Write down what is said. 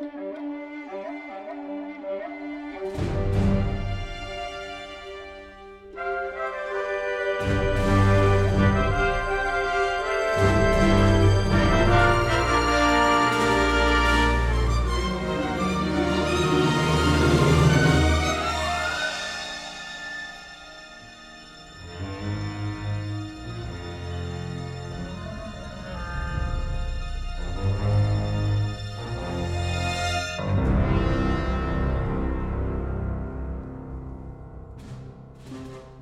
Thank you. you